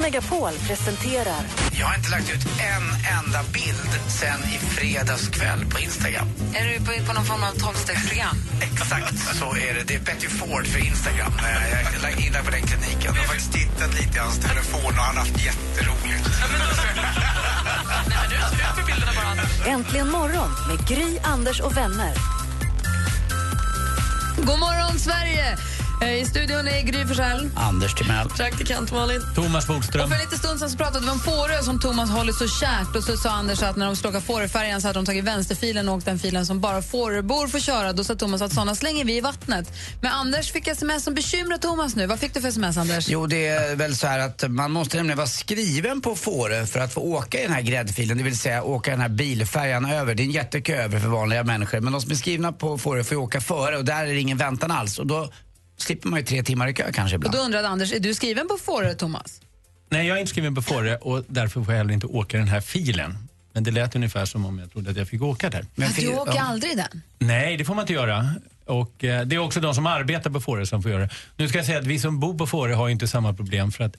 Megapol presenterar Jag har inte lagt ut en enda bild sen i fredags kväll på Instagram. Är du på, på någon form av tolvstegsprogram? Exakt så är det. Det är Betty Ford för Instagram. Eh, Jag är inne på den kliniken. Jag har faktiskt tittat lite i hans telefon och han har haft jätteroligt. Äntligen morgon med Gry, Anders och vänner. God morgon, Sverige! Eh, I studion är Gry Forssell. Anders Timell. Praktikant Malin. Thomas Bodström. Och för en liten stund så pratade vi om Fårö som Thomas håller så kärt. Och så sa Anders att när de skulle åka Fåröfärjan så hade de tagit vänsterfilen och åkt den filen som bara Fåröbor får köra. Då sa Thomas att såna slänger vi i vattnet. Men Anders fick sms som bekymrar Thomas nu. Vad fick du för sms, Anders? Jo, det är väl så här att man måste nämligen vara skriven på Fårö för att få åka i den här gräddfilen, det vill säga åka den här bilfärjan över. Det är en jättekö över för vanliga människor, men de som är skrivna på Fårö får åka före och där är det ingen väntan alls. Och då slipper man ju tre timmar i kö kanske Och ibland. då undrade Anders, är du skriven på Fårö, Thomas? Nej, jag är inte skriven på Fårö och därför får jag heller inte åka den här filen. Men det lät ungefär som om jag trodde att jag fick åka där. Men du åker ja. aldrig den? Nej, det får man inte göra. Och eh, det är också de som arbetar på Fårö som får göra det. Nu ska jag säga att vi som bor på Fårö har ju inte samma problem för att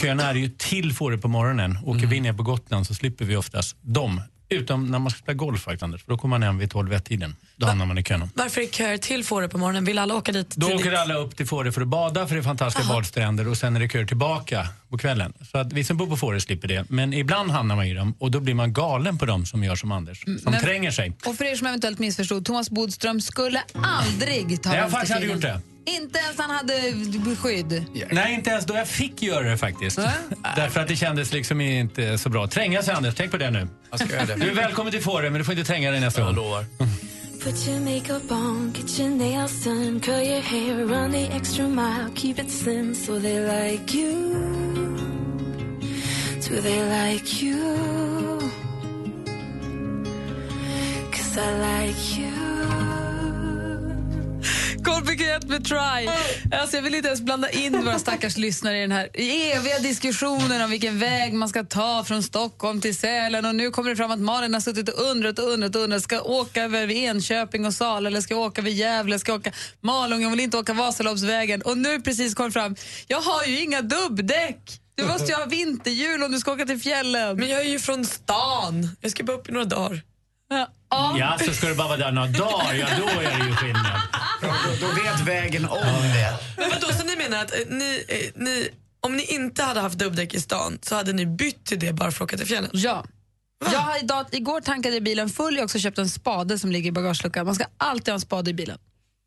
köerna är ju till Fårö på morgonen. Åker vi ner på Gotland så slipper vi oftast dem. Utom när man ska spela golf faktiskt, Anders. För då kommer man hem vid 12-tiden. Då hamnar man i kön. Varför är köer till Fårö på morgonen? Vill alla åka dit Då tidigt? åker alla upp till Fårö för att bada för det är fantastiska badstränder och sen är det köer tillbaka på kvällen. Så att vi som bor på Fårö slipper det. Men ibland hamnar man i dem och då blir man galen på dem som gör som Anders. Som men- tränger sig. Och för er som eventuellt missförstod, Thomas Bodström skulle aldrig ta Nej, jag har faktiskt vänsterfilen. gjort Inte ens han hade beskydd. Nej, inte ens då jag fick göra det faktiskt. Därför att det kändes liksom inte så bra. Tränga sig Anders, tänk på det nu. Jag ska göra det. Du är välkommen till Fårö men du får inte tränga dig nästa gång. Jag lovar. Put your makeup on, get your nails done, curl your hair, run the extra mile, keep it slim so they like you. Do they like you? Cause I like you. Complicated med Try. Alltså jag vill inte ens blanda in våra stackars lyssnare i den här eviga diskussionen om vilken väg man ska ta från Stockholm till Sälen. Och nu kommer det fram att Malin har suttit och undrat och undrat och undrat. Ska jag åka över Enköping och Sala eller ska jag åka över Gävle? Ska jag åka Malung? Jag vill inte åka Vasaloppsvägen. Och nu precis kom fram, jag har ju inga dubbdäck. Du måste ju ha vinterhjul om du ska åka till fjällen. Men jag är ju från stan. Jag ska bara upp i några dagar. Ja. Ja. Ja, så ska du bara vara där några dagar, ja då är det ju skillnad. Då, då vet vägen om det. Men vadå, så ni menar att eh, ni, eh, ni, om ni inte hade haft dubbdäck i stan så hade ni bytt till det bara för att åka till fjällen? Ja. Jag har idag, igår tankade jag bilen full. Jag har också köpt en spade som ligger i bagageluckan. Man ska alltid ha en spade i bilen.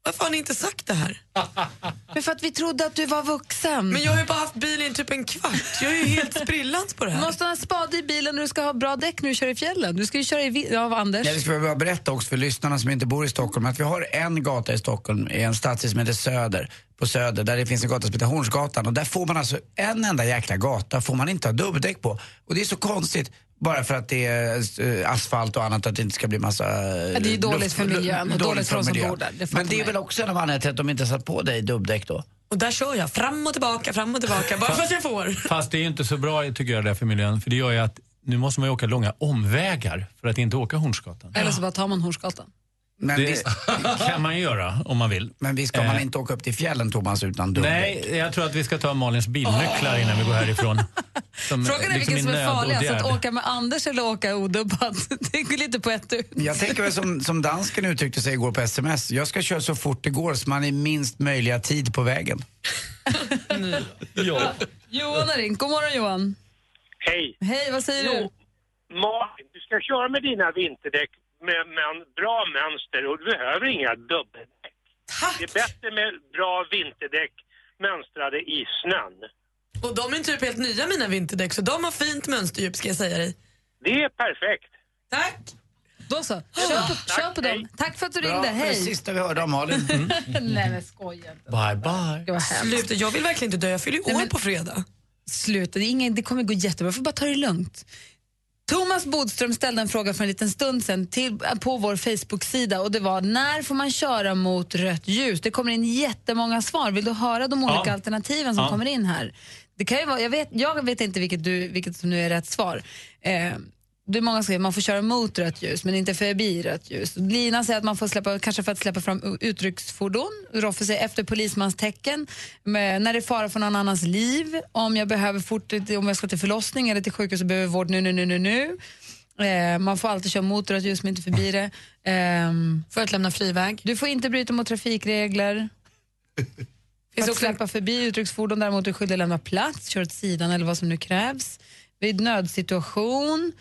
Varför har ni inte sagt det här? Men för att vi trodde att du var vuxen. Men jag har ju bara haft bilen i typ en kvart. Jag är ju helt sprillans på det Du här. måste ha en spade i bilen när du ska ha bra däck när du kör i fjällen. Du ska ju köra i... vi- Ja, Anders. Ja, det ska vi bara berätta också för lyssnarna som inte bor i Stockholm att vi har en gata i Stockholm i en stadsdel som heter Söder, på Söder, där det finns en gata som heter Hornsgatan och där får man alltså en enda jäkla gata får man inte ha dubbdäck på. Och det är så konstigt bara för att det är eh, asfalt och annat att det inte ska bli massa Ja, det är ju dåligt för miljön och dåligt för oss som bor där. Det Men det är man väl också en av anledningarna till att de inte satt på dig dubbdäck då? Och där kör jag fram och tillbaka, fram och tillbaka, bara för att jag får. Fast det är ju inte så bra tycker jag det för miljön. För det gör ju att nu måste man ju åka långa omvägar för att inte åka Hornsgatan. Eller så bara tar man Hornsgatan. Men, Det visst, kan man ju göra om man vill. men visst ska man Eh. inte åka upp till fjällen Thomas utan dubbdäck? Nej, jag tror att vi ska ta Malins bilnycklar innan vi går härifrån. Som, Frågan är liksom vilken som är farligast, att åka med Anders eller åka odubbat. Det går lite på ett ut. Jag tänker väl som, som dansken uttryckte sig igår på sms. Jag ska köra så fort det går så man är minst möjliga tid på vägen. Johan har ringt. God morgon Johan. Hej! Hej, vad säger du? Jo, Malin, du ska köra med dina vinterdäck med, med en bra mönster och du behöver inga dubbeldäck. Det är bättre med bra vinterdäck mönstrade i snön. Och de är typ helt nya mina vinterdäck så de har fint mönsterdjup ska jag säga dig. Det är perfekt. Tack! Då så, kör på, kör på dem. Tack för att du Bra, ringde. det var det Hej. sista vi hörde om Malin. Mm. Nej men skoja inte. Bye bye. Sluta, jag vill verkligen inte dö. Jag fyller ju år Nej, men- på fredag. Sluta, det, är ingen, det kommer gå jättebra. får bara ta det lugnt. Thomas Bodström ställde en fråga för en liten stund sedan till, på vår Facebook-sida och det var när får man köra mot rött ljus? Det kommer in jättemånga svar. Vill du höra de olika Ja. alternativen som Ja. kommer in här? Det kan ju vara, jag, vet, jag vet inte vilket, du, vilket som nu är rätt svar. Eh, det är många som säger att man får köra mot rött ljus men inte förbi rött ljus. Lina säger att man får släppa, kanske för att släppa fram utrycksfordon. Roffe säger efter polismans tecken. Med, när det är fara för någon annans liv. Om jag behöver fort, om jag ska till förlossning eller till sjukhus och behöver vård nu, nu, nu, nu, nu. Eh, man får alltid köra mot rött ljus men inte förbi det. Ehm, för att lämna friväg. Du får inte bryta mot trafikregler. För att släppa förbi utrycksfordon däremot är du skyldig att lämna plats, köra åt sidan eller vad som nu krävs. Vid nödsituation,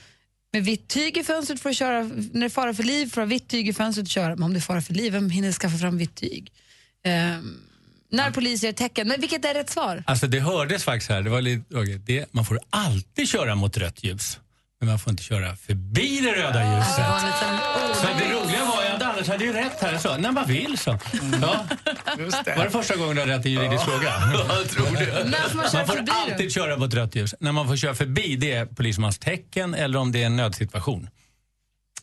med vitt tyg i fönstret får du köra, när det är fara för liv får du ha vitt tyg i fönstret och köra. Men om det är fara för liv, vem hinner skaffa fram vitt tyg? Ehm, när polis ger tecken. Men vilket är rätt svar? Alltså det hördes faktiskt här, det var lite, okej, det, man får alltid köra mot rött ljus. Men man får inte köra förbi det röda ljuset. Så det roliga var att Anders hade ju rätt här. Så, när man vill så. Ja. Var det första gången du hade rätt i juridisk fråga? jag tror det. När får man Man får förbi då? alltid köra mot rött ljus. När man får köra förbi det är polismans tecken eller om det är en nödsituation.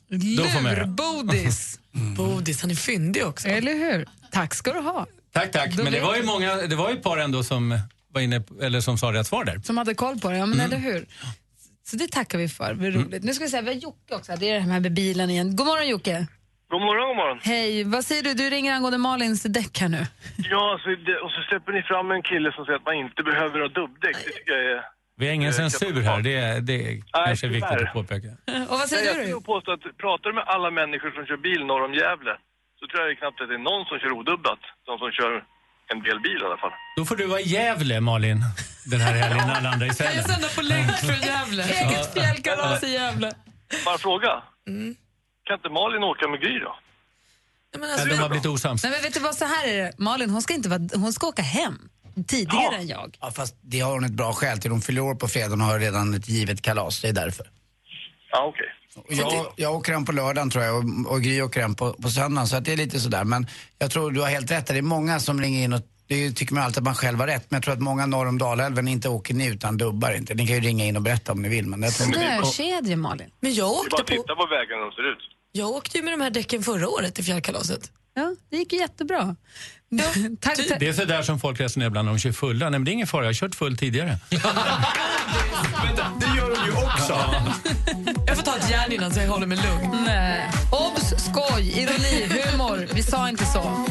Lurbodis. Bodis, han är fyndig också. Eller hur? Tack ska du ha. Tack, tack. Då Men det var ju många, det var ju ett par ändå som var inne på, eller som sa rätt svar där. Som hade koll på det, ja men eller hur? Så det tackar vi för, vad roligt. Nu ska vi säga, vi har Jocke också, det är det här med bilen igen. God morgon Jocke. God morgon, god morgon. Hej, vad säger du? Du ringer angående Malins däck här nu. Ja, alltså, det, och så släpper ni fram en kille som säger att man inte behöver ha dubbdäck. Det tycker jag är... Vi har ingen censur här, det, är- det är kanske är viktigt att påpeka. Och vad säger Nej, du Jag skulle påstå att pratar du med alla människor som kör bil norr om Gävle så tror jag knappt att det är någon som kör odubbat. De som kör en del bil i alla fall. Då får du vara i Gävle, Malin, den här helgen när alla andra i Kan jag Sälen. sända på länk från Gävle? Eget fjällkalas i Gävle. Bara fråga. Mm. Kan inte Malin åka med Gry då? Ja, de har blivit osams. Nej men vet du vad, så här är det. Malin hon ska, inte vara, hon ska åka hem tidigare än jag. Ja, fast det har hon ett bra skäl till. Hon fyller år på fredag och har redan ett givet kalas. Det är därför. Ja, okej. Och Jag, jag åker hem på lördagen tror jag och, och Gry åker hem på, på söndagen. Så att det är lite sådär. Men jag tror du har helt rätt. Det är många som ringer in och det tycker man alltid att man själv har rätt. Men jag tror att många norr om Dalälven inte åker ni utan dubbar inte. Ni kan ju ringa in och berätta om ni vill. Men jag tror Snökedja Malin. Men jag Det är åkte, bara att på, titta på vägarna de ser ut. Jag åkte ju med de här däcken förra året till fjällkalaset. Ja, det gick ju jättebra. tack, tack. Det är sådär som folk resonerar ibland när de kör fulla. Nej, men det är ingen fara, jag har kört full tidigare. Det gör hon ju också. Jag får ta ett järn innan så jag håller mig lugn. Nej. Obs, skoj, ironi, humor. Vi sa inte så.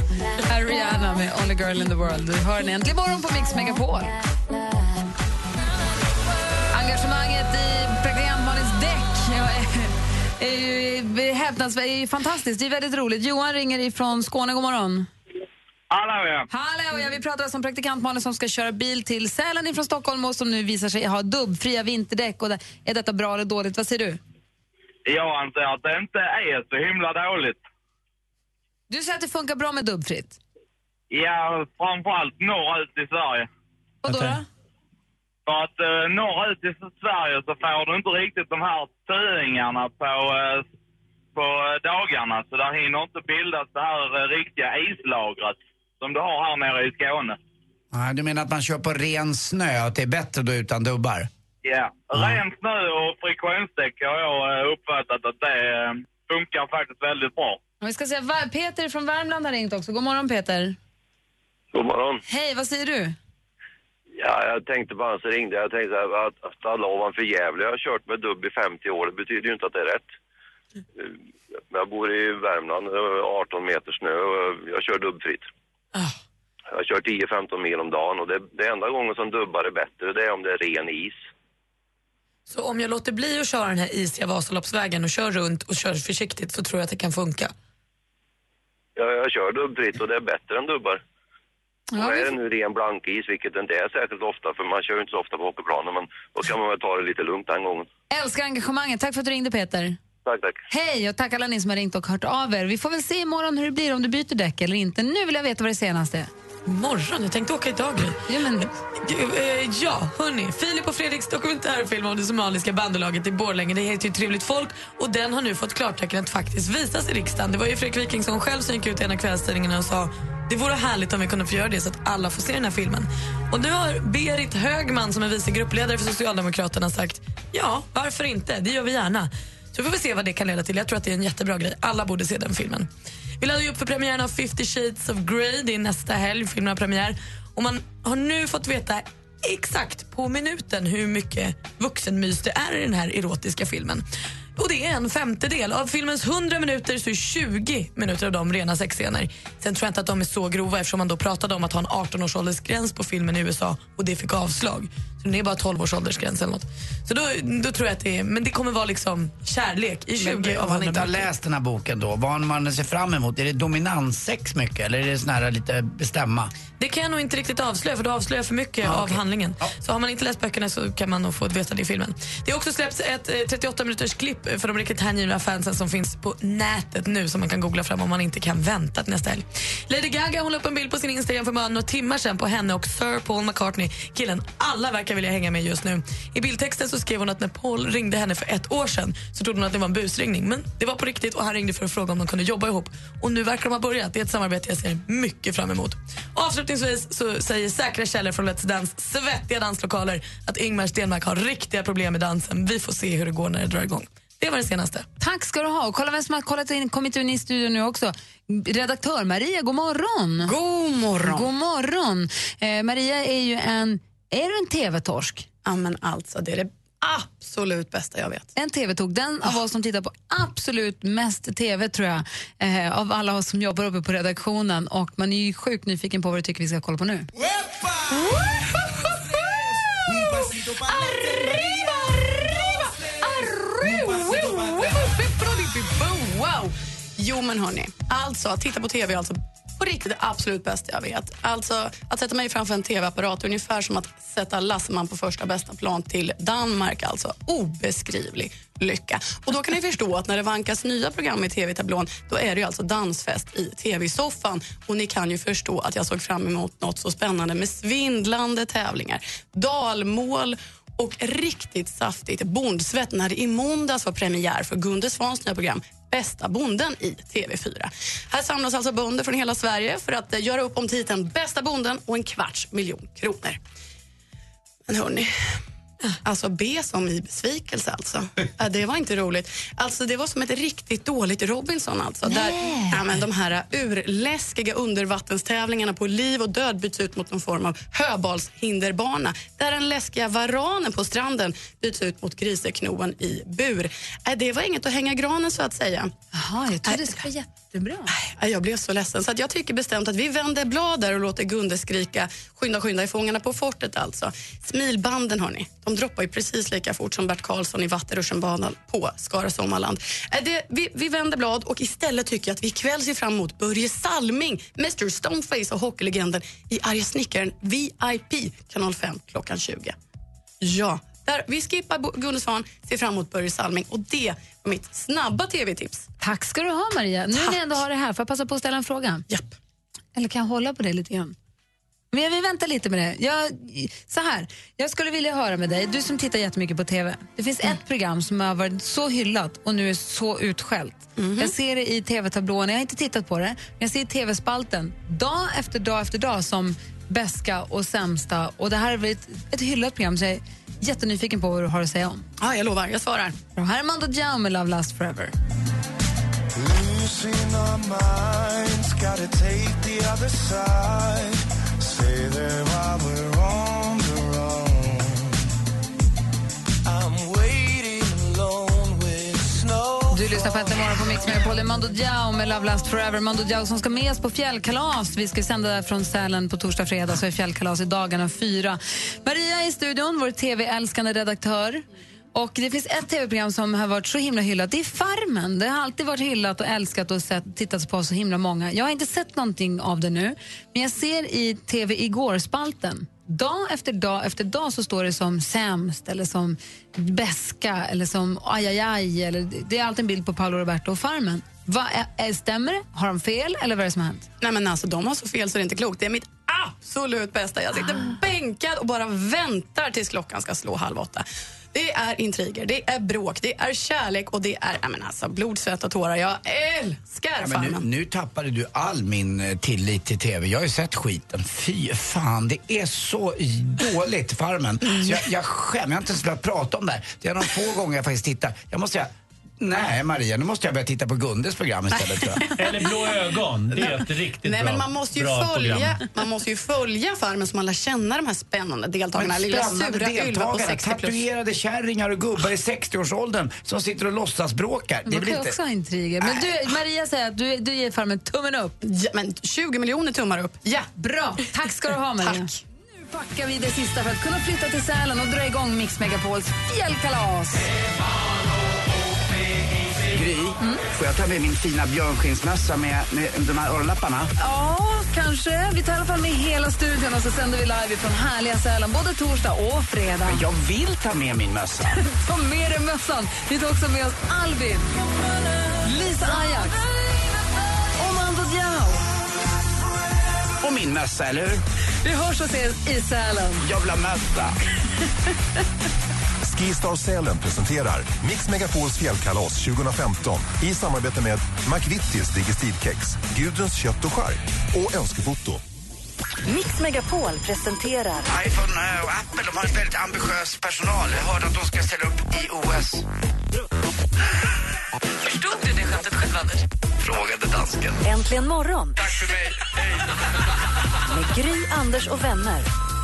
Här är Rihanna med Only Girl in the World. Du hör den äntligen morgon på Mix Megapol. Engagemanget i ju häpnadsväckande, är ju fantastiskt. Det är väldigt roligt. Johan ringer ifrån Skåne. God morgon. Hallå ja. Hallå, ja, vi pratar alltså om praktikant Malin som ska köra bil till Sälen ifrån Stockholm och som nu visar sig ha dubbfria vinterdäck. Och är detta bra eller dåligt? Vad säger du? Jag anser att det inte är så himla dåligt. Du säger att det funkar bra med dubbfritt. Ja, framförallt norrut i Sverige. Vadå då? För att uh, norrut i Sverige så får du inte riktigt de här töingarna på, eh, på eh, dagarna. Så där hinner inte bildas det här eh, riktiga islagret som du har här nere i Skåne. Nej, du menar att man kör på ren snö att det är bättre då utan dubbar? Ja, ren snö och friktionsdäck har jag eh, uppfattat att det eh, funkar faktiskt väldigt bra. Vi ska säga, Va- Peter från Värmland har ringt också. God morgon Peter. God morgon. Hej, vad säger du? Ja, jag tänkte bara så ringde jag. Tänkte att, att alla ovanför Gävle jag har kört med dubb i 50 år. Det betyder ju inte att det är rätt. Eh, Jag bor i Värmland, eh, 18 meter snö och jag kör dubbfritt. Jag kör 10-15 mil om dagen och det, det enda gången som dubbar är bättre det är om det är ren is. Så om jag låter bli att köra den här isiga Vasaloppsvägen och kör runt och kör försiktigt så tror jag att det kan funka. Jag, jag kör dubbfritt och det är bättre än dubbar. Ja, och är det nu ren blankis, vilket det inte är särskilt ofta, för man kör ju inte så ofta på hockeyplanen, men då kan man väl ta det lite lugnt den gången. Älskar engagemanget. Tack för att du ringde Peter. Tack, tack. Hej och tack alla ni som har ringt och hört av er. Vi får väl se imorgon hur det blir om du byter däck eller inte. Nu vill jag veta vad det senaste är. Imorgon? Jag tänkte åka idag. Ja, men... Eh, ja, hörni. Filip och Fredriks dokumentärfilm om det somaliska bandelaget i Borlänge. Det heter ju Trevligt folk och den har nu fått klartecken att faktiskt visas i riksdagen. Det var ju Fredrik Wikingsson själv som gick ut i en av kvällstidningarna och sa det vore härligt om vi kunde få göra det så att alla får se den här filmen. Och nu har Berit Högman som är vice gruppledare för Socialdemokraterna sagt Ja, varför inte? Det gör vi gärna. Så får vi se vad det kan leda till. Jag tror att det är en jättebra grej. Alla borde se den filmen. Vi laddar ju upp för premiären av 50 shades of Grey. Det är nästa helg filmen har premiär. Och man har nu fått veta exakt på minuten hur mycket vuxenmys det är i den här erotiska filmen. Och det är en femtedel. Av filmens 100 minuter så är 20 minuter av dem rena sexscener. Sen tror jag inte att de är så grova eftersom man då pratade om att ha en 18-års åldersgräns på filmen i USA och det fick avslag. Så det är bara 12 års åldersgräns eller något. Så då, då tror jag att det är, men det kommer vara liksom kärlek i 20 Men av 100 inte har läst den här boken då, vad man ser fram emot? Är det dominanssex mycket eller är det sån här lite bestämma? Det kan jag nog inte riktigt avslöja för då avslöjar jag för mycket av handlingen. Så har man inte läst böckerna så kan man nog få veta det i filmen. Det har också släppts ett eh, 38 minuters klipp för de riktigt hängivna fansen som finns på nätet nu som man kan googla fram om man inte kan vänta till nästa helg. Lady Gaga hon la upp en bild på sin Instagram för bara några timmar sedan på henne och Sir Paul McCartney, killen alla verkar vilja hänga med just nu. I bildtexten så skrev hon att när Paul ringde henne för ett år sedan så trodde hon att det var en busringning men det var på riktigt och han ringde för att fråga om de kunde jobba ihop. Och nu verkar de ha börjat. Det är ett samarbete jag ser mycket fram emot. Avslutningsvis så säger säkra källor från Let's Dance svettiga danslokaler att Ingmar Stenmark har riktiga problem med dansen. Vi får se hur det går när det drar igång. Det var det senaste. Tack ska du ha. Och kolla vem som har kollat in, kommit in i studion nu också. Redaktör Maria, god morgon. God morgon. God morgon. Eh, Maria är ju en, är du en tv-torsk? Ja men alltså det är det absolut bästa jag vet. En tv-tog, den av oss som tittar på absolut mest tv tror jag, eh, av alla oss som jobbar uppe på redaktionen och man är ju sjukt nyfiken på vad du tycker vi ska kolla på nu. Wow! Jo men hörni, alltså att titta på tv är alltså på riktigt det absolut bästa jag vet. Alltså att sätta mig framför en tv-apparat är ungefär som att sätta Lasseman på första bästa plan till Danmark. Alltså obeskrivlig lycka. Och då kan ni förstå att när det vankas nya program i tv-tablån då är det ju alltså dansfest i tv-soffan. Och ni kan ju förstå att jag såg fram emot något så spännande med svindlande tävlingar, dalmål och riktigt saftigt bondsvett när det i måndags var premiär för Gunde Svans nya program Bästa bonden i TV4. Här samlas alltså bönder från hela Sverige för att eh, göra upp om titeln Bästa bonden och en kvarts miljon kronor. Men hörni, alltså B som i besvikelse alltså. Ja, det var inte roligt. Alltså det var som ett riktigt dåligt Robinson alltså. Där ja, men de här urläskiga undervattenstävlingarna på liv och död byts ut mot någon form av höbalshinderbana. Där den läskiga varanen på stranden byts ut mot griseknoen i bur. Äh, det var inget att hänga granen så att säga. Jaha, jag trodde det skulle vara jättebra. Jag blev så ledsen så jag tycker bestämt att vi vänder blad där och låter Gunde skrika skynda, skynda i Fångarna på fortet alltså. Smilbanden hörni, de droppar ju precis lika fort som Bert Karlsson i Vattenrutschenbanan på Skara Sommarland. Äh, det, vi, vi vänder blad och istället tycker jag att vi ikväll ser fram emot Börje Salming, Mr Stoneface och hockeylegenden i Arga snickaren VIP, kanal 5 klockan 20. Ja, där, vi skippar Gunde Svan, ser fram emot Börje Salming och det var mitt snabba tv-tips. Tack ska du ha Maria. Nu när jag ändå har det här, får jag passa på att ställa en fråga? Japp. Eller kan jag hålla på det lite grann? Men jag vill vänta lite med det. Jag, så här, jag skulle vilja höra med dig, du som tittar jättemycket på TV. Det finns ett program som har varit så hyllat och nu är så utskällt. Jag ser det i TV-tablån, jag har inte tittat på det, men jag ser i TV-spalten dag efter dag efter dag som bäska och sämsta. Och det här är väl ett, hyllat program så jag jättenyfiken på vad du har att säga om. Ja, jag lovar, jag svarar. Bra, här är Mando Diao med Love Last Forever. Losing Du lyssnar på Äntligen morgon på Mix Megapol. Det är Mando Diao med Love Last Forever. Mando Diao som ska med oss på fjällkalas. Vi ska sända där från Sälen på torsdag fredag, så är fjällkalas i dagarna fyra. Maria är i studion, vår tv-älskande redaktör. Och Det finns ett tv-program som har varit så himla hyllat. Det är Farmen. Det har alltid varit hyllat och älskat och sett, tittats på så himla många. Jag har inte sett någonting av det nu, men jag ser i TV igår-spalten Dag efter dag efter dag så står det som sämst eller som beska eller som aj, aj, aj. Eller, det är alltid en bild på Paolo Roberto och Farmen. Va, är, stämmer det? Har de fel eller vad är det som har hänt? Nej men alltså de har så fel så det är inte klokt. Det är mitt absolut bästa. Jag sitter bänkad och bara väntar tills klockan ska slå halv åtta. Det är intriger, det är bråk, det är kärlek och det är menar, alltså, blod, svett och tårar. Jag älskar Ja, men nu, Farmen. nu tappade du all min eh, tillit till TV. Jag har ju sett skiten. Fy fan, det är så dåligt, Farmen. Så jag, jag skäms. Jag har inte ens velat prata om det här. Det är de få gånger jag faktiskt tittar. Jag måste säga, nej Maria, nu måste jag börja titta på Gundes program istället tror jag. Eller Blå ögon, det är ett riktigt Nej, bra, men man måste, ju bra följa, program. man måste ju följa Farmen så man lär känna de här spännande deltagarna. Lilla spännande sura Ylva på deltagare, 60 plus. tatuerade kärringar och gubbar i 60-årsåldern som sitter och låtsasbråkar. Det är Man väl kan ju inte... också ha intriger. Men du, Maria säger att du, du ger Farmen tummen upp. Ja, men 20 miljoner tummar upp. Ja. Bra. Tack ska du ha, Maria. Tack. Nu packar vi det sista för att kunna flytta till Sälen och dra igång Mix Megapols fjällkalas. Gry, får jag ta med min fina björnskinnsmössa med, med de här örnlapparna? Ja, kanske. Vi tar i alla fall med hela studion och så sänder vi live från härliga Sälen både torsdag och fredag. Men jag vill ta med min mössa. Ta med dig mössan. Vi tar också med oss Albin, Lisa Ajax och Mando Diao. Och min mössa, eller hur? Vi hörs och ses i Sälen. Jag vill ha mössa. Skistar Sälen presenterar Mix Megapols fjällkalas 2015 i samarbete med McVittys Digestivkex, Gudruns kött och chark och Önskefoto. Mix Megapol presenterar iPhone eh, och Apple de har en väldigt ambitiös personal. Jag hörde att de ska ställa upp i OS. Förstod du det skämtet själv, Anders? Frågade dansken. Äntligen morgon Tack för mig. med Gry, Anders och vänner.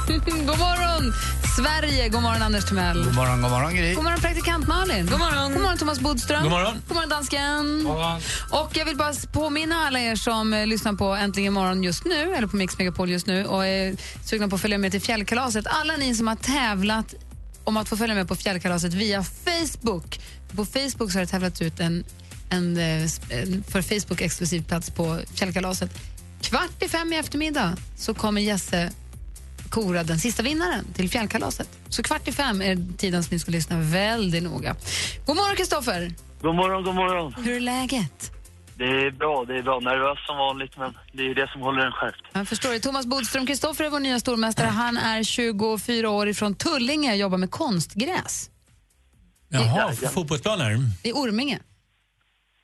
God morgon, Sverige. God morgon, Anders Timell. God morgon, god morgon Gry. God morgon, praktikant Malin. God morgon, God morgon Thomas Bodström. God morgon. God morgon, dansken. Och jag vill bara påminna alla er som eh, lyssnar på Äntligen morgon just nu, eller på Mix Megapol just nu och är sugna på att följa med till fjällkalaset. Alla ni som har tävlat om att få följa med på fjällkalaset via Facebook. På Facebook så har det tävlats ut en, en, eh, en för Facebook exklusiv plats på fjällkalaset. Kvart i fem i eftermiddag så kommer Jesse kora den sista vinnaren till fjällkalaset. Så kvart i fem är tiden som ni ska lyssna väldigt noga. God morgon, Kristoffer. God morgon, god morgon. Hur är läget? Det är bra, det är bra. Nervös som vanligt, men det är det som håller en skärpt. Jag förstår det. Thomas Bodström, Kristoffer är vår nya stormästare. Han är 24 år ifrån Tullinge och jobbar med konstgräs Jaha, fotbollsplaner? i Orminge.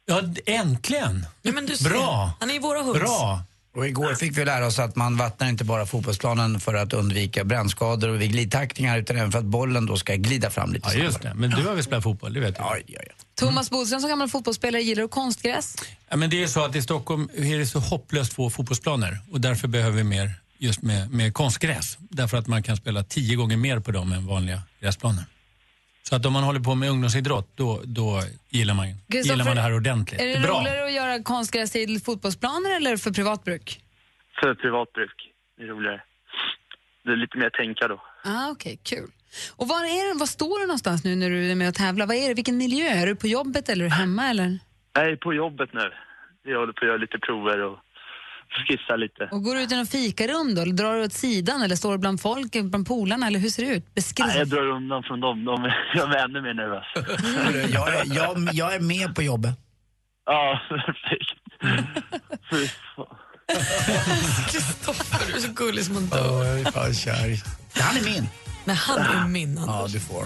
Ja, äntligen! Ja, men du ser, Bra! Han är ju våra hoods. Bra! Och igår fick vi lära oss att man vattnar inte bara fotbollsplanen för att undvika brännskador och vid glidtackningar utan även för att bollen då ska glida fram lite Ja, just det. Men du har väl spelat fotboll, det vet du? Ja, ja, ja. Thomas Bodström som gammal fotbollsspelare gillar du konstgräs? Ja, men det är så att i Stockholm är det så hopplöst få fotbollsplaner och därför behöver vi mer just med, med konstgräs. Därför att man kan spela tio gånger mer på dem än vanliga gräsplaner. Så att om man håller på med ungdomsidrott, då, då gillar, man, gillar man det här ordentligt. Är det bra. roligare att göra konstgräs till fotbollsplaner eller för privat bruk? För privat bruk. Det är roligare. Det är lite mer tänka då. Ah, Okej, kul. Och var, är det, var står du någonstans nu när du är med och tävlar? Vad är det? Vilken miljö? Är du på jobbet eller är du hemma? Eller? Jag är på jobbet nu. Jag håller på att göra lite prover och skissa lite. Och går du ut i någon fikarum då? Eller drar du åt sidan? Eller står du bland folk, bland polarna? Eller hur ser det ut? Beskriv. Nej, jag drar undan från dem. De är, jag är ännu mer nervös. Jag är, jag, jag är med på jobbet. Ja, perfekt. Kristoffer, du är så gullig som en Åh, dör. jag är fan kär. Han är min. Men han är min, Anders. Ja, du får.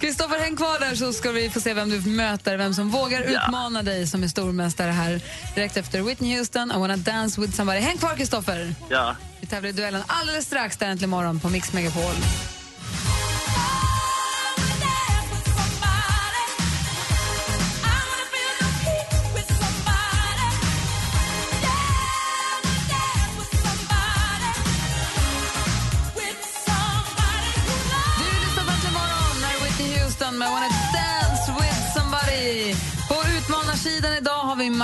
Kristoffer, häng kvar där så ska vi få se vem du möter, vem som vågar utmana dig som är stormästare här direkt efter Whitney Houston, I wanna dance with somebody. Häng kvar, Kristoffer! Ja. Vi tävlar i duellen alldeles strax, där äntligen morgon på Mix Megapol.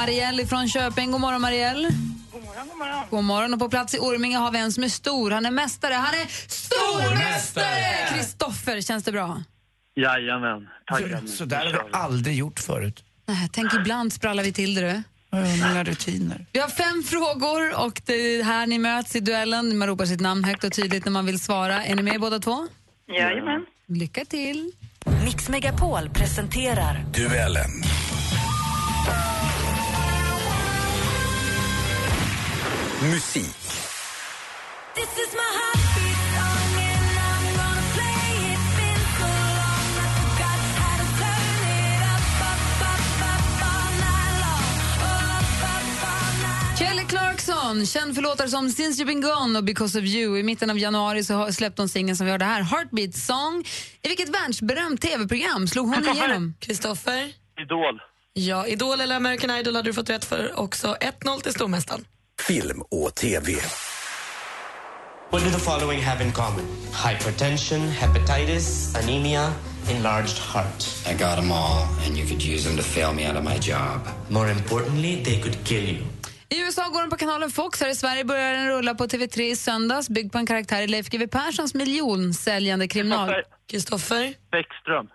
Marielle från Köping. God morgon, Marielle. God morgon, god morgon. God morgon. Och på plats i Orminge har vi en som är stor. Han är mästare. Han är stormästare! Kristoffer, känns det bra? Jajamän. Tackar. Så där har vi aldrig gjort förut. Nej, tänk ibland sprallar vi till det. Du. Mina rutiner. Vi har fem frågor och det är här ni möts i duellen. Man ropar sitt namn högt och tydligt när man vill svara. Är ni med båda två? Jajamän. Lycka till. Mix Megapol presenterar Duellen. Musik. Kelly Clarkson, känd för låtar som Since You've Been Gone och Because of You. I mitten av januari så släppte hon singeln som vi hörde här, Heartbeat Song. I vilket världsberömt tv-program slog hon igenom? Kristoffer? Idol. Ja, Idol eller American Idol hade du fått rätt för också. 1-0 till stormästaren. Film och TV. What do the following have in common? Hypertension, hepatitis, anemia, enlarged heart. I got them all, and you could use them to fail me out of my job. More importantly, they could kill you. I USA går den på kanalen Fox. Här i Sverige börjar den rulla på TV3 i söndags byggd på en karaktär i Leif GW Perssons miljonsäljande kriminal... Kristoffer? Bäckström.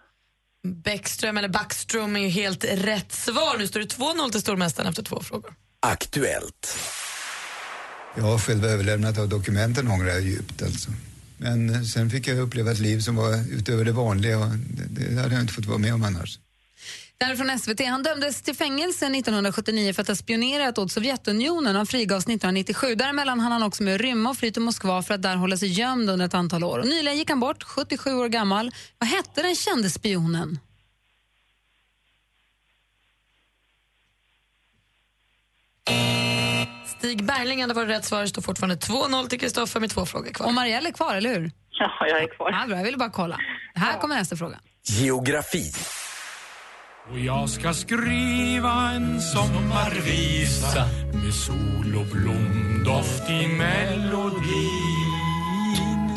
Bäckström eller Backström är ju helt rätt svar. Nu står det 2-0 till stormästaren efter två frågor. Aktuellt. Ja, själva överlämnandet av dokumenten ångrar jag djupt alltså. Men eh, sen fick jag uppleva ett liv som var utöver det vanliga och det, det hade jag inte fått vara med om annars. Det här är från SVT. Han dömdes till fängelse 1979 för att ha spionerat åt Sovjetunionen. Han frigavs 1997. Däremellan hann han också med att rymma och fly till Moskva för att där hålla sig gömd under ett antal år. Och nyligen gick han bort, 77 år gammal. Vad hette den kände spionen? Stig Bergling hade varit rätt svar. Det står fortfarande 2-0 till Kristoffer med två frågor kvar. Och Marielle är kvar, eller hur? Ja, jag är kvar. Ja, bra, jag ville bara kolla. Här kommer nästa fråga. Geografi. Och jag ska skriva en sommarvisa med sol och blomdoft i melodin.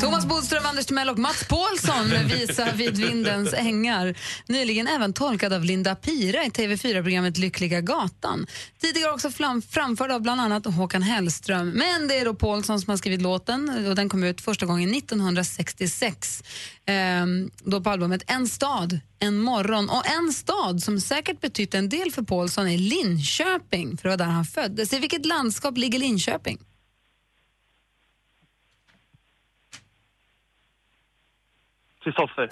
Thomas Bodström, Anders Timell och Mats Paulsson med Visa vid vindens ängar. Nyligen även tolkad av Linda Pira i TV4-programmet Lyckliga gatan. Tidigare också framförd av bland annat Håkan Hellström. Men det är då Paulsson som har skrivit låten och den kom ut första gången 1966. Ehm, då på albumet En stad, en morgon. Och en stad som säkert betytt en del för Paulsson är Linköping, för det var där han föddes. I vilket landskap ligger Linköping? Kristoffer.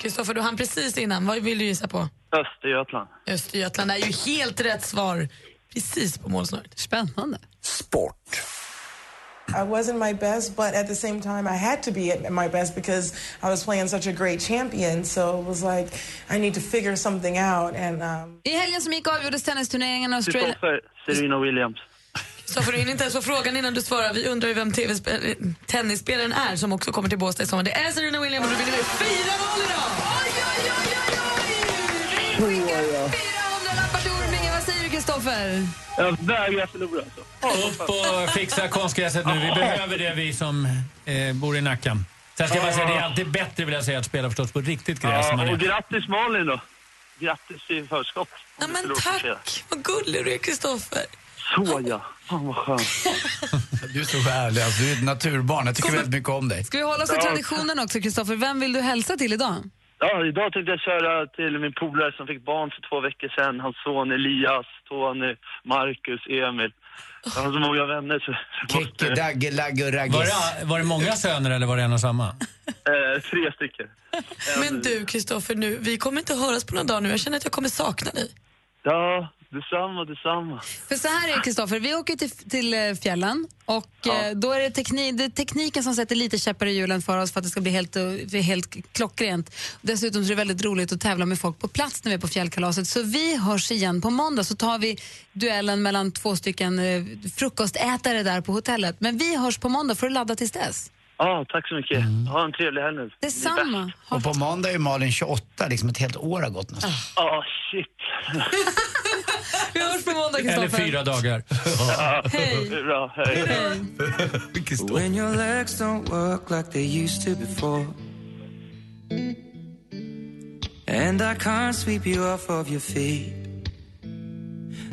Kristoffer, du hann precis innan. Vad vill du gissa på? Östergötland. Östergötland är ju helt rätt svar. Precis på målsnöret. Spännande. Sport. I wasn't my best, but at the same time, I had to be at my best because I was playing such a great champion. So it was like, I need to figure something out. And um, I helgen som gick avgjordes tennisturneringen i Australien. Serena Williams. Kristoffer, du hinner inte ens få frågan innan du svarar. Vi undrar ju vem TV-spel- tennisspelaren är som också kommer till Båstad i sommar. Det är Serena Williams och du vinner med 4-0 idag! lappar till Orminge. Vad säger du, Kristoffer? Jag vägrar förlora alltså. Upp och fixa konstgräset nu. Vi behöver det, vi som eh, bor i Nacka. Sen ska jag bara säga, det är alltid bättre vill jag säga att spela förstås på ett riktigt gräs. Ja, och grattis Malin då. Grattis i förskott. Ja, men tack! Vad gullig du är, Kristoffer. Så ja. Fan vad skönt. Du är så härlig, alltså, du är ett naturbarn. Jag tycker väldigt mycket om dig. Ska vi hålla oss till traditionen också, Kristoffer? Vem vill du hälsa till idag? Ja, idag tänkte jag köra till min polare som fick barn för två veckor sedan. Hans son Elias, Tony, Marcus, Emil. Jag har så många vänner så... Kicke, Dagge, Lagge och Var Raggis. det, var det många söner eller var det en och samma? Eh, tre stycken. Men du, Kristoffer, nu, vi kommer inte höras på några dagar nu. Jag känner att jag kommer sakna dig. Ja, detsamma, detsamma. För så här är det, Kristoffer. Vi åker till, till eh, fjällen och eh, då är det, tekni, det är tekniken som sätter lite käppar i hjulen för oss för att det ska bli helt, eh, helt klockrent. Dessutom så är det väldigt roligt att tävla med folk på plats när vi är på fjällkalaset. Så vi hörs igen på måndag så tar vi duellen mellan två stycken eh, frukostätare där på hotellet. Men vi hörs på måndag för att ladda tills dess. Ja, tack så mycket. Ha en trevlig helg nu. Detsamma. Och på måndag är Malin 28, liksom ett helt år har gått nästan. Ja, shit. Vi hörs på måndag, Eller Kristoffer. fyra dagar. Hej. Bra, hej. When your legs don't work like they used to before. And I can't sweep you off of your feet.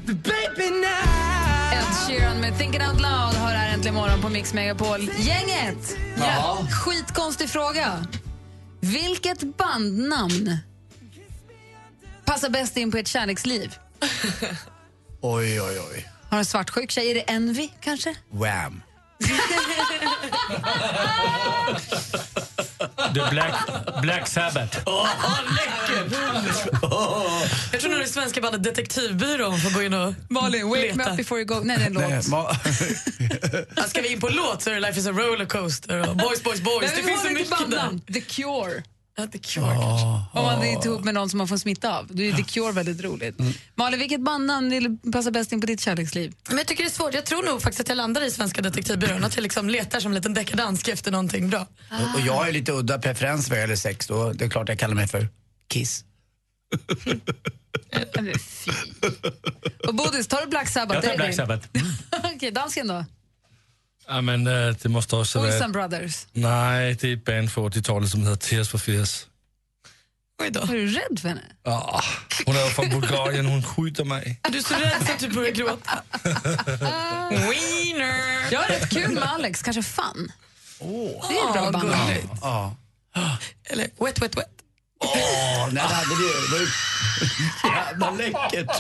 But baby now. Ed Sheeran med Thinking Out Loud har här äntligen morgon på Mix Megapol. Gänget! Ja, skitkonstig fråga. Vilket bandnamn passar bäst in på ett kärleksliv? Oj, oj, oj. Har en svartsjuk tjej? Är det Envy kanske? Wham. The Black, Black Sabbath. Jag tror nog det svenska bandet Detektivbyrån får gå in och Malin, wake me leta. up before you go. Nej, det är en låt. Nej, Ska vi in på låt så är det Life is a rollercoaster och Boys, boys, boys. Nej, Det finns så mycket där. The Cure. Ja, The Cure kanske. Om man är ihop med någon som man får smitta av. Då är The Cure väldigt roligt. Mm. Malin, vilket bandnamn vill- passar bäst in på ditt kärleksliv? Men jag tycker det är svårt. Jag tror nog faktiskt att jag landar i Svenska detektivbyrån. Att jag liksom letar som en liten deckardansk efter någonting bra. Och, och jag har ju lite udda preferens vad gäller sex då. Det är klart jag kallar mig för Kiss. Och Bodis, tar du Black Sabbath? Jag tar Black? Sabbath. Okej, dansken då? Ja, men øh, det måste också Olsen vara... Brothers. Nej, det är ett band från 80-talet som heter Tears for Fears. Är du rädd för henne? Ah, hon är från Bulgarien, hon skjuter mig. Du är så rädd så att du börjar gråta. Wiener! Jag har rätt kul med Alex, kanske Fun. Det är ett bra band. gulligt. Ja. Eller Wet Wet Wet. Åh, nej, det hade vi. Det var ju jävla läckert.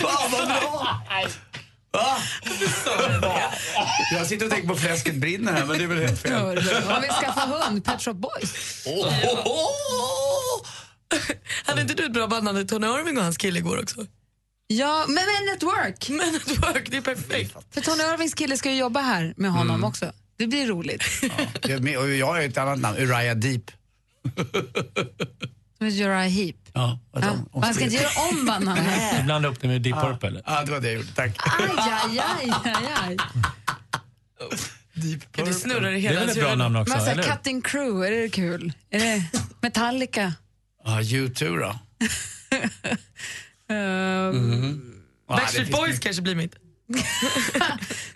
Fan vad bra! Va? Jag sitter och tänker på fläsket brinner här, men det är väl helt fel. Om vi skaffar hund, Pet Shop Boys. Hade inte du ett bra bandnamn till Tony Irving och hans kille igår också? Ja, men Men at Work. Men at Work, det är perfekt. För Tony Irvings kille ska ju jobba här med honom Mm. också. Det blir roligt. Och jag har ju ett annat namn, Uriah Deep. Som Uriah Heep. Ja, Ja. Man ska inte göra om bandnamnet. Blanda upp det med Deep Purple. Ja, det var det jag gjorde. Tack. Aj, aj, aj, aj, aj. Ja, det snurrar i Det hela är väl ett bra namn också, Men? Cutting Crew, är det kul? Är det Metallica? Ja, U2 då? Uh, Backstreet Boys kanske blir mitt.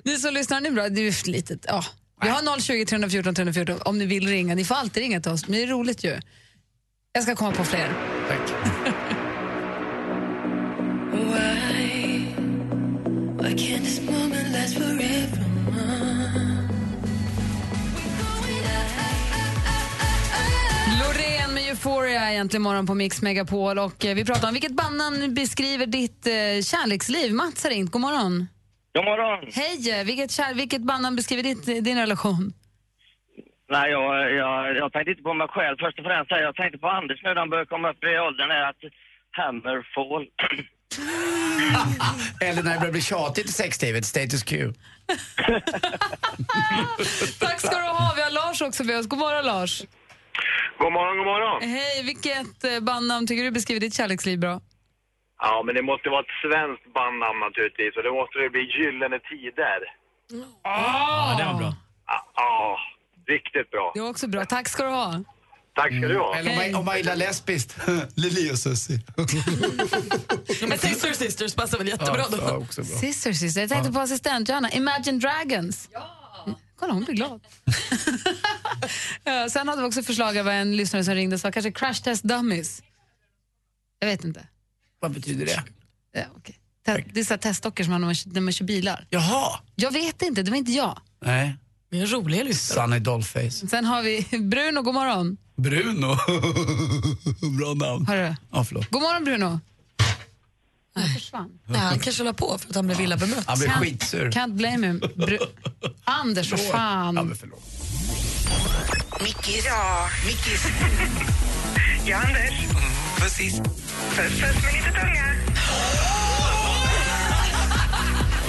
Ni som lyssnar, ni är bra. Det är litet. Ja. Vi har 020 314 314 om ni vill ringa. Ni får alltid ringa till oss, men det är roligt ju. Jag ska komma på fler. Forever? Loreen med Euphoria egentligen morgon på Mix Megapol. Och eh, vi pratar om vilket bandnamn beskriver ditt eh, kärleksliv. Mats har ringt. God morgon. God morgon. Hej! eh, Vilket, kär, vilket bandnamn beskriver ditt, eh, din relation? Nej, jag, jag, jag tänkte inte på mig själv först och främst. Jag tänkte på Anders nu när han börjar komma upp i åldern. Är att Hammerfall. Eller när det börjar bli tjatigt i sexlivet, status quo. Tack ska du ha. Vi har Lars också med oss. God morgon Lars. God morgon, god morgon. Hej, vilket eh, bandnamn tycker du beskriver ditt kärleksliv bra? Ja, men det måste vara ett svenskt bandnamn naturligtvis och det måste det bli Gyllene Tider. Ja, det var bra. Ja, ja, riktigt bra. Det var också bra. Tack ska du ha. Tack ska du ha. Eller om man, om man gillar lesbiskt, Lili och Susie. Men Sister Sisters passar väl jättebra då? Ja, också bra. Sister, sister. Jag tänkte på assistent Johanna. Imagine Dragons. Ja. Kolla, hon blir glad. Ja, Sen hade vi också förslag av en lyssnare som ringde och sa kanske Crash Test Dummies. Jag vet inte. Vad betyder det? Ja, okay. Det är så testdockor som man har när man kör bilar. Jaha. Jag vet inte, det var inte jag. Nej. Vi är roliga lyssnare. Sunny Dollface. Sen har vi Bruno, god morgon. Bruno. Bra namn. Hörru. Ja, förlåt. God morgon Bruno. Han försvann. Nej, han kanske la på för att han blev illa bemött. Han blir Can't- skitsur. Can't blame him. Bru- Anders, för fan. Ja, men förlåt. Mickis. Ja, Mickis. ja, Anders. Precis. Puss, puss med lite tunga.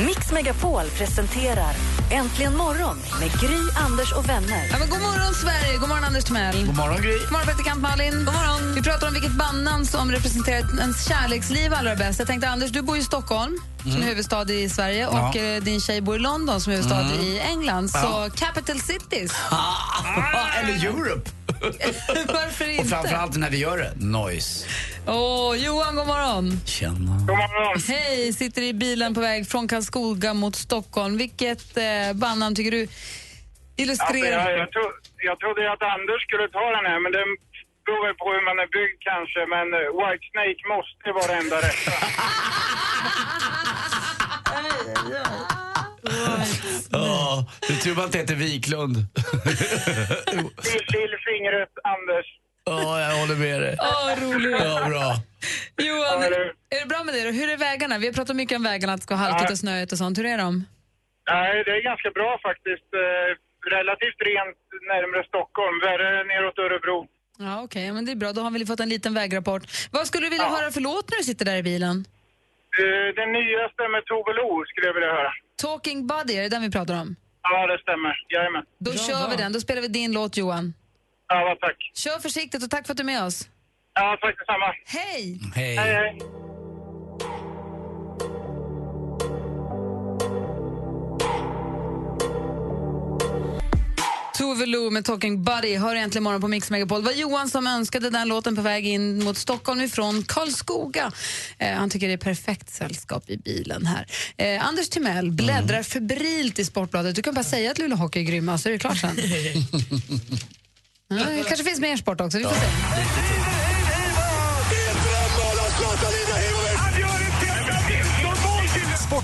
Mix Megapol presenterar Äntligen morgon med Gry, Anders och vänner. Ja, men god morgon Sverige, god morgon Anders Timell. God morgon, Gry. God morgon praktikant Malin. God morgon. Vi pratar om vilket bandnamn som representerar ens kärleksliv allra bäst. Jag tänkte Anders, du bor i Stockholm som är huvudstad i Sverige Ja. och eh, din tjej bor i London som är huvudstad Mm. i England. Ja. Så capital cities. Eller Europe. Varför Och inte? framförallt när vi gör det, noise. Åh, Johan, god morgon. Tjena. God morgon. Hej, sitter i bilen på väg från Karlskoga mot Stockholm. Vilket eh, bandnamn tycker du Alltså, illustrerar... jag, jag, tro, jag trodde att Anders skulle ta den här, men det beror väl på hur man är byggd kanske. Men eh, White Snake måste vara det enda rätta. Ja, du tror man inte heter Wiklund. Lillfingret, Anders. Ja, jag håller med dig. Åh, roligt. Ja, bra. Johan, Ja, eller- är det bra med dig då? Hur är vägarna? Vi har pratat mycket om vägarna, att det ska vara halkigt och snöigt och sånt. Hur är de? Nej, det är ganska bra faktiskt. Eh, relativt rent närmare Stockholm. Värre neråt Örebro. Ja, okej, men det är bra. Då har vi fått en liten vägrapport. Vad skulle du vilja höra för låt när du sitter där i bilen? Eh, den nyaste med Tove Lo skulle jag vilja höra. Talking Buddy, är det den vi pratar om? Ja, det stämmer. Jajamän. Då kör vi den. Då spelar vi din låt, Johan. Ja, tack. Kör försiktigt och tack för att du är med oss. Ja, tack detsamma. Hej! Hej. Hej, hej. Lo med Talking Buddy hör äntligen morgon på Mix Megapol. Det var Johan som önskade den låten på väg in mot Stockholm ifrån Karlskoga. Eh, han tycker det är perfekt sällskap i bilen här. Eh, Anders Timell bläddrar febrilt i Sportbladet. Du kan bara säga att Luleå Hockey är grymma så är det klart sen. ja, det kanske finns mer sport också, vi får se.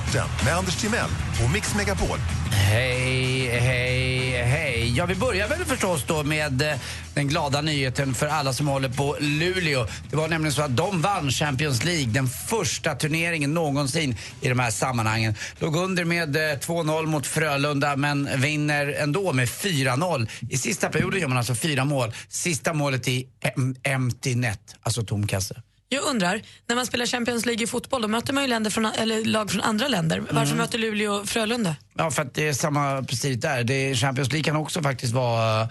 Sporten med Anders Timell och Mix Megapol. Hej, hej, hej. Ja, vi börjar väl förstås då med eh, den glada nyheten för alla som håller på Luleå. Det var nämligen så att de vann Champions League, den första turneringen någonsin i de här sammanhangen. Låg under med eh, 2-0 mot Frölunda men vinner ändå med 4-0. I sista perioden gör man alltså fyra mål. Sista målet i em- empty net, alltså tom kasse. Jag undrar, när man spelar Champions League i fotboll, då möter man ju länder från, eller lag från andra länder. Varför Mm. möter Luleå Frölunda? Ja, för att det är samma precis där. Det är, Champions League kan också faktiskt vara eh,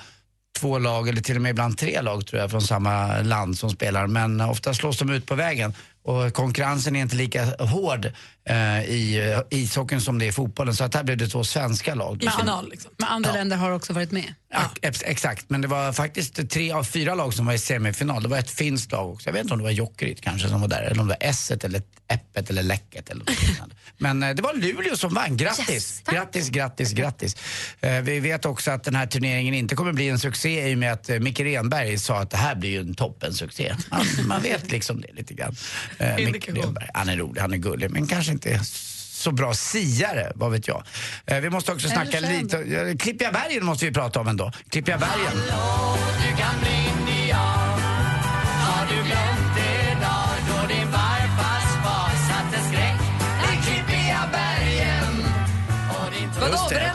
två lag eller till och med ibland tre lag tror jag från samma land som spelar. Men eh, ofta slås de ut på vägen och konkurrensen är inte lika hård eh, i uh, ishockeyn som det är i fotbollen. Så att här blev det två svenska lag. I final, liksom. Men andra länder har också varit med. Ja, ex- exakt, men det var faktiskt tre av fyra lag som var i semifinal. Det var ett finskt lag också. Jag vet inte om det var Jokerit kanske som var där, eller om det var Esset eller Äppet eller Läcket eller något liknande. Men eh, det var Luleå som vann. Grattis! grattis, grattis, grattis. Eh, vi vet också att den här turneringen inte kommer bli en succé i och med att eh, Micke Renberg sa att det här blir ju en toppensuccé. Man, man vet liksom det lite grann. Eh, Micke Renberg, han är rolig, han är gullig, men kanske inte så bra siare, vad vet jag. Eh, vi måste också snacka lite, eh, Klippiga bergen måste vi prata om ändå. Klippiga bergen. Du kan bli indian Har du glömt det dag då din farfars far satte skräck i Klippiga bergen och din Just det.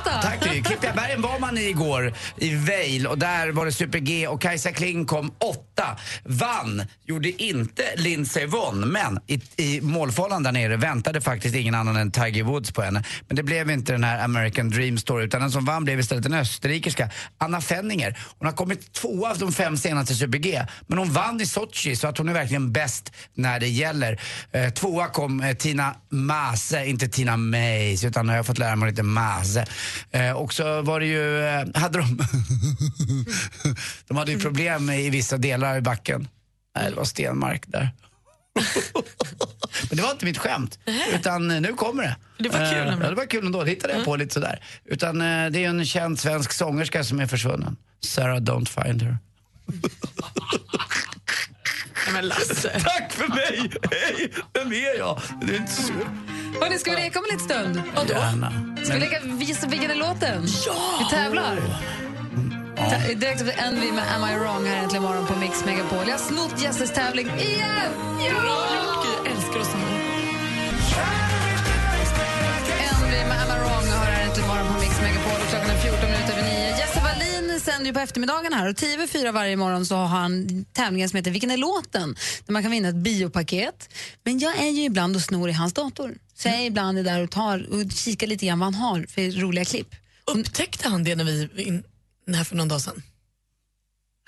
Tack var man i igår i Vail och där var det Super-G och Kajsa Kling kom åtta. Vann gjorde inte Lindsey Vonn men i, i målfållan där nere väntade faktiskt ingen annan än Tiger Woods på henne. Men det blev inte den här American Dream Story utan den som vann blev istället den österrikiska Anna Fenninger. Hon har kommit två av de fem senaste Super-G men hon vann i Sochi så att hon är verkligen bäst när det gäller. Eh, tvåa kom eh, Tina Maase, inte Tina Mays utan jag har fått lära mig lite Maase. Eh, och så var det ju, eh, hade de, de hade ju problem i vissa delar i backen. Nej, det var stenmark där. Men det var inte mitt skämt, utan eh, nu kommer det. Det var kul Eh. Ja, det var kul ändå. Det hittade jag på lite sådär. Utan eh, det är en känd svensk sångerska som är försvunnen. Sarah Don't Find Her. Men Lasse. Tack för mig! Hej! Vem är jag? Det är inte så... Hörni, ska vi leka om en liten stund? Gärna. Ska vi leka visa låten? Ja! Vi tävlar. Ta- Direkt efter Envy med Am I wrong här äntligen morgon på Mix Megapol. Jag har snott Jesses tävling igen! Ja! Jag älskar oss Envy med Am I wrong hör här äntligen morgon på sänder ju på eftermiddagen här och 10 över 4 varje morgon så har han tävlingen som heter Vilken är låten? Där man kan vinna ett biopaket. Men jag är ju ibland och snor i hans dator. Så jag är ibland är där och tar och kikar lite grann vad han har för roliga klipp. Upptäckte han det när vi in här för någon dag sedan?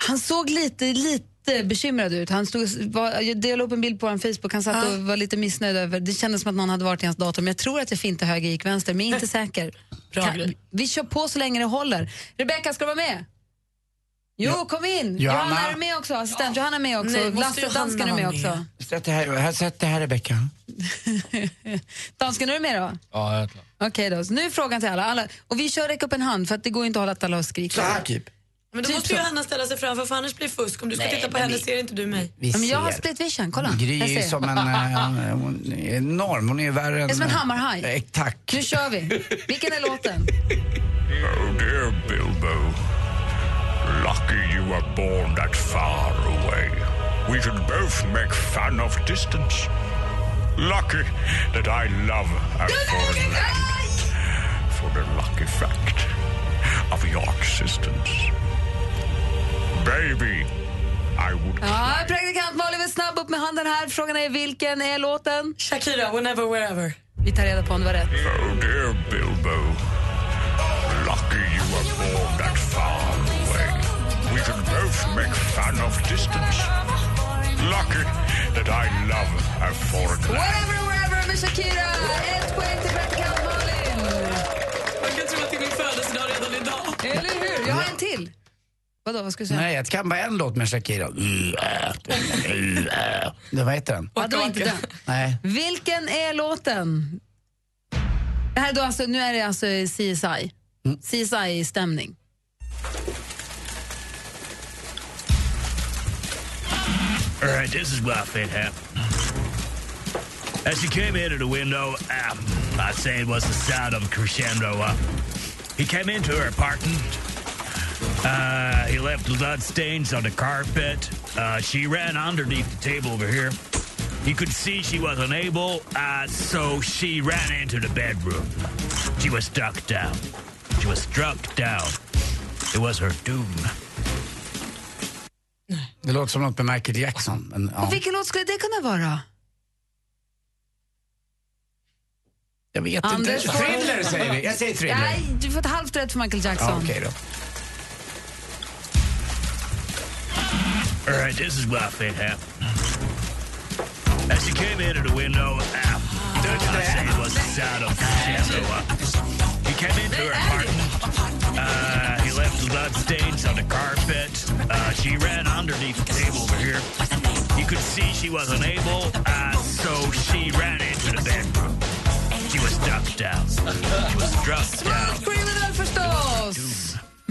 Han såg lite, lite bekymrad ut. Han stod, var, jag delade upp en bild på hans Facebook. Han satt Ja. och var lite missnöjd över Det kändes som att någon hade varit i hans dator. Men jag tror att jag finte höger gick vänster, men jag är inte säker. Kan, vi kör på så länge det håller. Rebecka, ska du vara med? Jo, kom in! Johanna. Johanna är med också. Assistent Johanna är med också. Nej, Lasse, Johanna dansken är med också. Sätt det här, här, sätt det här Rebecka. Dansken, är du med då? Ja, jag är klar. Okej då, så nu är frågan till alla. alla. Och vi kör räck upp en hand för att det går inte att hålla att alla skriker. Så här typ. Men då Typ måste så. ju Hanna ställa sig framför för annars blir det fusk. Om du ska Nej, titta på henne vi- ser inte du mig. Vi Ja, men jag har split vision, kolla. Gry är som en, eh, hon är enorm. Hon är värre än... Det är som en hammarhaj. Eh, tack. Nu kör vi. Vilken är låten? Oh dear Bilbo. Lucky you were born that far away. We should both make fun of distance. Lucky that I love a foreign land. For the lucky fact of your existence. Baby, I would Ja, praktikant Malin är snabb upp med handen här. Frågan är vilken är låten? Shakira, whenever, wherever. Vi tar reda på om det var rätt. Oh dear Bilbo. Lucky you were born that far away. We should both make fun of distance. Lucky that I love a foreign land. Whatever, wherever med Shakira. Ett poäng till praktikant Malin. Man kan tro att det är min födelsedag redan idag. Eller hur? Jag har en till. Vadå, vad ska du säga? Nej, jag kan bara en låt med Shakira. Det, vad heter den? Ja, det var inte den. Nej. Vilken är låten? Det här är då alltså, nu är det alltså CSI. CSI-stämning. All right, this is what I think happened. As he came into the window, um, I'd say it was the sound of a crescendo. Uh, he came into her apartment. Uh, he left blood stains on the carpet. Uh, she ran underneath the table over here. He could see she was unable, uh, so she ran into the bedroom. She was struck down. She was struck down. It was her doom. Det låter som något med Michael Jackson. Men, ja. Och vilken låt skulle det kunna vara? Jag vet Anders inte. får- Thriller säger vi. Jag säger thriller. Nej, du får ett halvt rätt för Michael Jackson. Ja, okej då. All right, this is what I think happened. As she came into the window, um, I say it was the sound of. Uh, he came into her apartment. Uh, he left blood stains on the carpet. Uh, she ran underneath the table over here. You could see she was unable, uh, so she ran into the bedroom. She was struck down. She was struck down. Criminal förstås!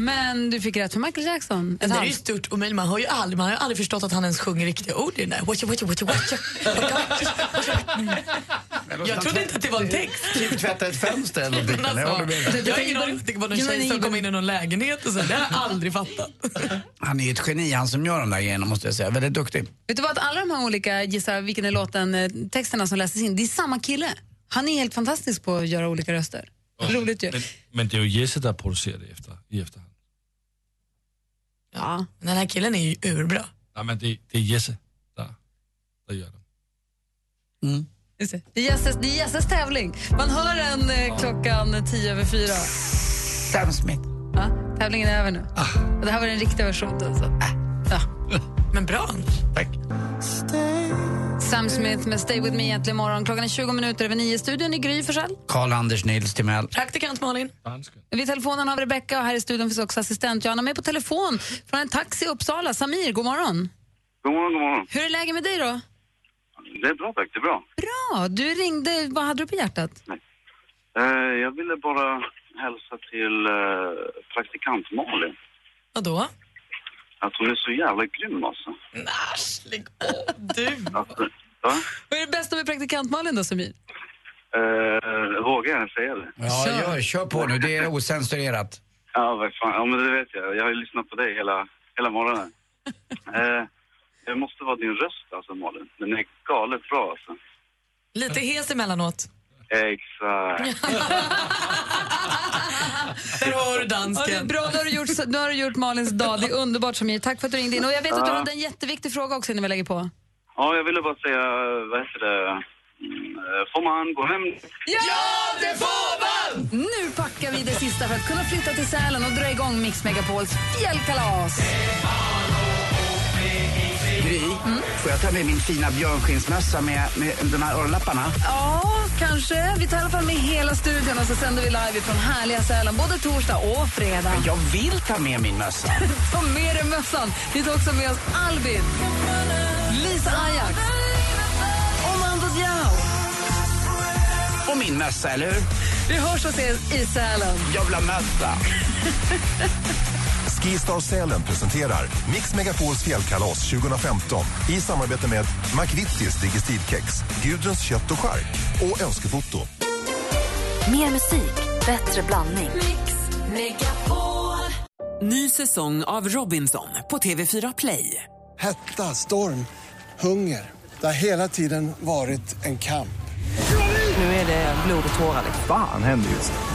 Men du fick rätt för Michael Jackson. Det är ju stort omöjligt. Man har ju aldrig, man har ju aldrig förstått att han ens sjunger riktiga ord i den där. Watcha, watcha, watcha, watcha. Jag trodde inte att det var en text. Typ tvätta ett fönster eller någonting. Men Jag håller med. alltså, jag har ingen aning. Tänker på någon tjej som kom in i någon lägenhet och så. Det har jag aldrig fattat. Han är ju ett geni, han som gör de där grejerna måste jag säga. Väldigt duktig. Vet du vad, att alla de här olika gissa vilken är låten, eh, texterna som läses in, det är samma kille. Han är helt fantastisk på att göra olika röster. Roligt ju. Men, men det är ju Jesse, der producerar det efter, i efterhand. Ja, men den här killen är ju urbra. Nej, men det, det är Jesse, der, der gör det. Just det. Är Jesses, det är Jesses tävling. Man hör en eh, klockan tio över fyra. Sam Smith. Ja, tävlingen är över nu. Och det här var den riktiga versionen. Så. Äh. Ja. Men bra. Tack. Sam Smith med Stay With Me egentligen imorgon. Klockan är 20 minuter över nio. Studion i Gry Forssell. Karl-Anders Nils Timell. Praktikant Malin. Vid telefonen har vi Rebecca och här i studion finns också assistent Johanna med på telefon från en taxi i Uppsala. Samir, god morgon. God morgon, god morgon. Hur är läget med dig då? Det är bra tack, det är bra. Bra, du ringde. Vad hade du på hjärtat? Eh, jag ville bara hälsa till eh, praktikant Malin. Vadå? Att hon är så jävla grym alltså. Nasch, lägg av. Du. Att, va? Vad är det bästa med praktikant Malin då, Samir? Eh, vågar jag säga det? Ja, gör, kör på nu. Det är osensurerat. Ja, vad fan. Ja, men det vet jag. Jag har ju lyssnat på dig hela, hela morgonen. Eh, det måste vara din röst alltså, Malin. Den är galet bra alltså. Lite hes emellanåt. Exakt. Där har du Ja, det är dansken. bra, nu har, du gjort, nu har du gjort Malins dag. Det är underbart Samir. Tack för att du ringde in. Och jag vet att du hade en jätteviktig fråga också innan vi lägger på. Ja, jag ville bara säga, vad heter det? Mm, Får man gå hem? Ja, det får man! Nu packar vi det sista för att kunna flytta till Sälen och dra igång Mix Megapols fjällkalas. Gry, får jag ta med min fina björnskinnsmössa med, med de här örnlapparna? Ja, kanske. Vi tar i alla fall med hela studion och så sänder vi live från härliga Sälen både torsdag och fredag. Men jag vill ta med min mössa. Ta med dig mössan. Vi tar också med oss Albin, Lisa Ajax och Mando Diao. Och min mössa, eller hur? Vi hörs och ses i Sälen. Jag vill ha mössa. Skistar Sälen presenterar Mix Megapols fjällkalas 2015 i samarbete med McVittys Digestivkex, Gudruns kött och chark och Önskefoto. Mer musik, bättre blandning. Ny säsong av Robinson på TV4 Play. Hetta, storm, hunger. Det har hela tiden varit en kamp. Nu är det blod och tårar. Fan händer just nu.